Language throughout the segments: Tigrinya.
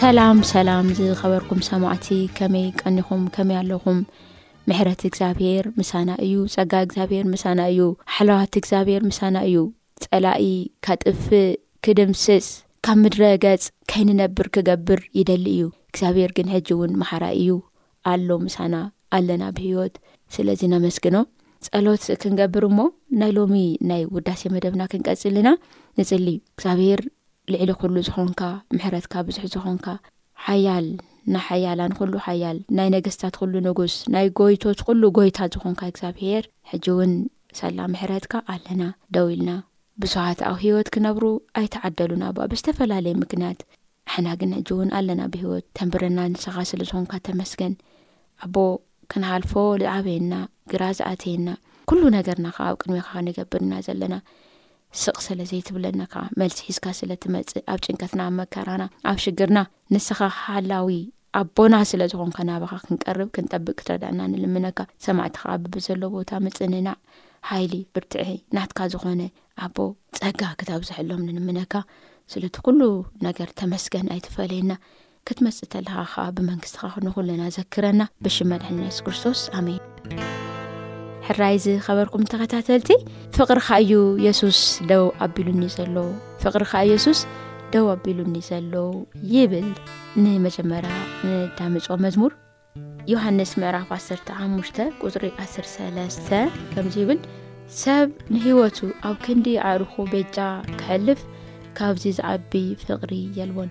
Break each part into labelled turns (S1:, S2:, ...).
S1: ሰላም ሰላም ዝኸበርኩም ሰማዕቲ ከመይ ቀኒኹም ከመይ ኣለኹም ምሕረት እግዚኣብሄር ምሳና እዩ ጸጋ እግዚኣብሄር ምሳና እዩ ሓለዋት እግዚኣብሄር ምሳና እዩ ጸላኢ ካጥፍእ ክድምስስ ካብ ምድረ ገጽ ከይንነብር ክገብር ይደሊ እዩ እግዚኣብሄር ግን ሕጂ እውን መሓራይ እዩ ኣሎ ምሳና ኣለና ብህይወት ስለዚ ነመስግኖ። ጸሎት ክንገብር እሞ ናይ ሎሚ ናይ ውዳሴ መደብና ክንቀጽል ኢና ንጽሊ እግዚኣብሄር ልዕሊ ኩሉ ዝኾንካ ምሕረትካ ብዙሕ ዝኾንካ ሓያል ንሓያላን ኩሉ ሓያል ናይ ነገስታት ኩሉ ንጉስ ናይ ጎይቶት ኩሉ ጎይታ ዝኾንካ እግዚኣብሄር ሕጂ እውን ሰላ ምሕረትካ ኣለና ደው ኢልና ብዙሓት ኣብ ህይወት ክነብሩ ኣይተዓደሉን ኣባ ብዝተፈላለየ ምክንያት ንሕና ግን ሕጂ ውን ኣለና ብህይወት ተንብረና ንስኻ ስለ ዝኾንካ ተመስገን ኣቦ ክንሓልፎ ዝዓበየና ግራ ዝኣተየና ኩሉ ነገርና ከዓ ኣብ ቅድሜካ ክንገብር ኢና ዘለና ስቕ ስለ ዘይትብለና ከዓ መልሲ ሒዝካ ስለ ትመጽእ ኣብ ጭንቀትና ኣብ መከራና ኣብ ሽግርና ንስኻ ሓላዊ ኣቦና ስለ ዝኾንካ ናባኻ ክንቀርብ ክንጠብቅ ክትረዳእና ንልምነካ ሰማዕቲ ከዓ ብብዘሎ ቦታ ምፅንናዕ ሓይሊ ብርትዐ ናትካ ዝኾነ ኣቦ ፀጋ ክተብዝሐሎም ንልምነካ ስለቲ ኩሉ ነገር ተመስገን ኣይትፈለየና ክትመፅእ ተለኻ ከዓ ብመንግስትኻ ክንኩለና ዘክረና ብሽም መድሕንና የሱስ ክርስቶስ ኣሜን ሕራይ ዝኸበርኩም ተኸታተልቲ ፍቕርካ እዩ የሱስ ደው ኣቢሉኒ ዘሎ ፍቕርኻ ኢየሱስ ደው ኣቢሉኒ ዘሎ ይብል ንመጀመርያ ንዳምጾ መዝሙር ዮሃንስ ምዕራፍ 15 ቁፅሪ 13 ከምዚ ይብል ሰብ ንህይወቱ ኣብ ክንዲ ኣዕርኹ ቤጃ ክሕልፍ ካብዚ ዝዓቢ ፍቕሪ የልቦን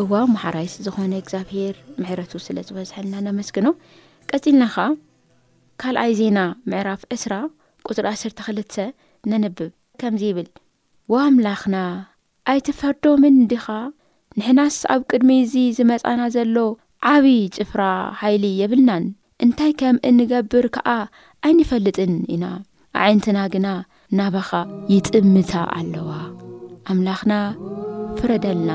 S2: እዋ መሓራይስ ዝኾነ እግዚኣብሄር ምሕረቱ ስለ ዝበዝሐና ነመስግኖ ቀፂልና ኸዓ ካልኣይ ዜና ምዕራፍ ዕስራ ቁፅሪ ዓሰርተ ክልተ ነንብብ ከምዚ ይብል ዋኣምላኽና ኣይትፈርዶምን ዲኻ ንሕናስ ኣብ ቅድሚ እዚ ዝመጻና ዘሎ ዓቢ ጭፍራ ሓይሊ የብልናን፣ እንታይ ከም እንገብር ከኣ ኣይንፈልጥን ኢና፣ ኣዒንትና ግና ናባኻ ይጥምታ ኣለዋ፣ ኣምላኽና ፍረደልና፣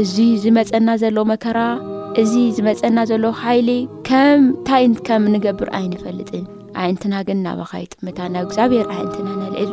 S2: እዚ ዝመጸና ዘሎ መከራ፣ እዚ ዝመጸና ዘሎ ሓይሊ ከም ታይ ከም እንገብር ኣይንፈልጥን፣ ኣዒንትና ግን ናባኻ ይጥምታ፣ ናብ እግዚኣብሔር ኣዒንትና ነልዕል።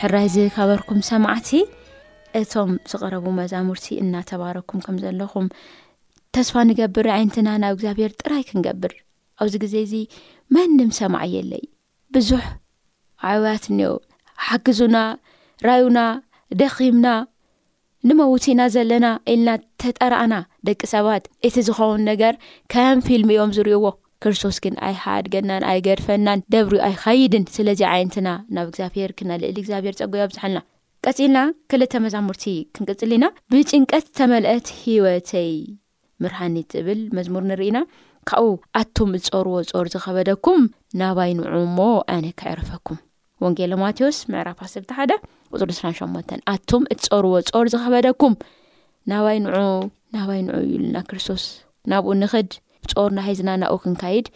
S3: ሕራይ ዝከበርኩም ሰማዕቲ እቶም ዝቐረቡ መዛሙርቲ እናተባረኩም ከም ዘለኹም ተስፋ ንገብር ዓይነትና ናብ እግዚኣብሄር ጥራይ ክንገብር ኣብዚ ግዜ እዚ መንም ሰማዕ የለይ ብዙሕ ኣዕዋት እኒኦ ሓግዙና ራዩና ደኺምና ንመውት ኢና ዘለና ኢልና ተጠራእና ደቂ ሰባት እቲ ዝኸውን ነገር ከም ፊልም እዮም ዝርእዎ ክርስቶስ ግን ኣይሓድገናን ኣይገድፈናን ደብሪ ኣይኸይድን ስለዚ ዓይነትና ናብ እግዚኣብሄር ክነልእል እግዚኣብሄር ፀጉ ኣብዝሓልና ቀፂልና ክልተ መዛሙርቲ ክንቅፅል ኢና ብጭንቀት ዝተመልአት ሂወተይ ምርሃኒ ትብል መዝሙር ንርኢ ኢና ካብኡ ኣቱም እጾርዎ ጾር ዝኸበደኩም ናባይ ንዑ እሞ ኣነ ክዕርፈኩም ወንጌለ ማቴዎስ ምዕራፍ ዓሰርተ ሓደ ቁፅሪ ዕስራን ሸሞንተን ኣቱም እትፀርዎ ጾር ዝኸበደኩም ናባይ ንዑ ናባይ ንዑ እዩልና ክርስቶስ ናብኡ ንኽድ ጾርና ሒዝና ናብኡ ክንካይድ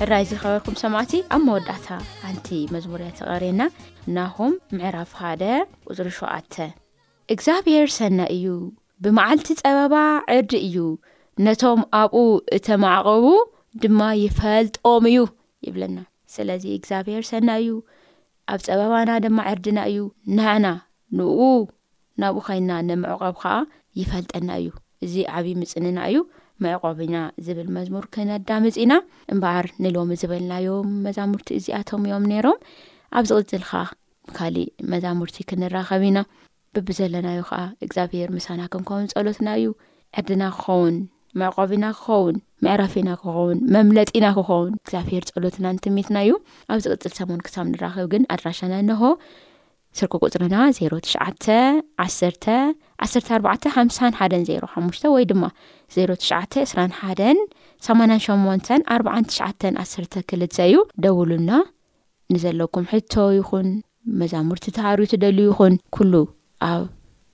S4: ሕራይ ዝኸበርኩም ሰማዕቲ ኣብ መወዳእታ ሓንቲ መዝሙር እያ ተቐርየና ናሆም ምዕራፍ ሓደ ቁፅሪ ሸውዓተ እግዚኣብሔር ሰና እዩ ብመዓልቲ ፀበባ ዕርዲ እዩ ነቶም ኣብኡ እተማዕቐቡ ድማ ይፈልጦም እዩ ይብለና ስለዚ እግዚኣብሔር ሰና እዩ ኣብ ፀበባና ድማ ዕርድና እዩ ናና ንኡ ናብኡ ኸይንና ንምዕቆብ ኸኣ ይፈልጠና እዩ። እዚ ዓብዪ ምጽንናዕ እዩ። መዕቆብና ዝብል መዝሙር ክነዳምጽ ኢና። እምበኣር ንሎሚ ዝበልናዮም መዛሙርቲ እዚኣቶም እዮም ነይሮም። ኣብ ዝቕጽል ኸኣ ብካሊእ መዛሙርቲ ክንራኸብ ኢና። ብብዘለናዮ ኸኣ እግዚኣብሄር ምሳና ክንከውን ጸሎትና እዩ። ዕርድና ክኸውን፣ መዕቆብና ክኸውን፣ መዕረፊና ክኸውን፣ መምለጢና ክኸውን እግዚኣብሄር ጸሎትናን ትምኒትና እዩ። ኣብ ዝቕጽል ሰሙን ክሳብ ንራኸብ ግን ኣድራሻና እንሆ። ስርኪ ቁፅርና ዜሮ ትሽዓተ ዓሰርተ ዓሰርተ ኣርባዕተ ሓምሳን ሓደን ዜሮ ሓሙሽተ ወይ ድማ ዜሮ ትሽዓተ ዕስራን ሓደን ሰማንያን ሸሞንተን ኣርባዓን ትሽዓተን ዓሰርተ ክልተ እዩ ደውሉና ንዘለኩም ሕቶ ይኹን መዛሙርቲ ተሃርዩ ትደልዩ ይኹን ኩሉ ኣብ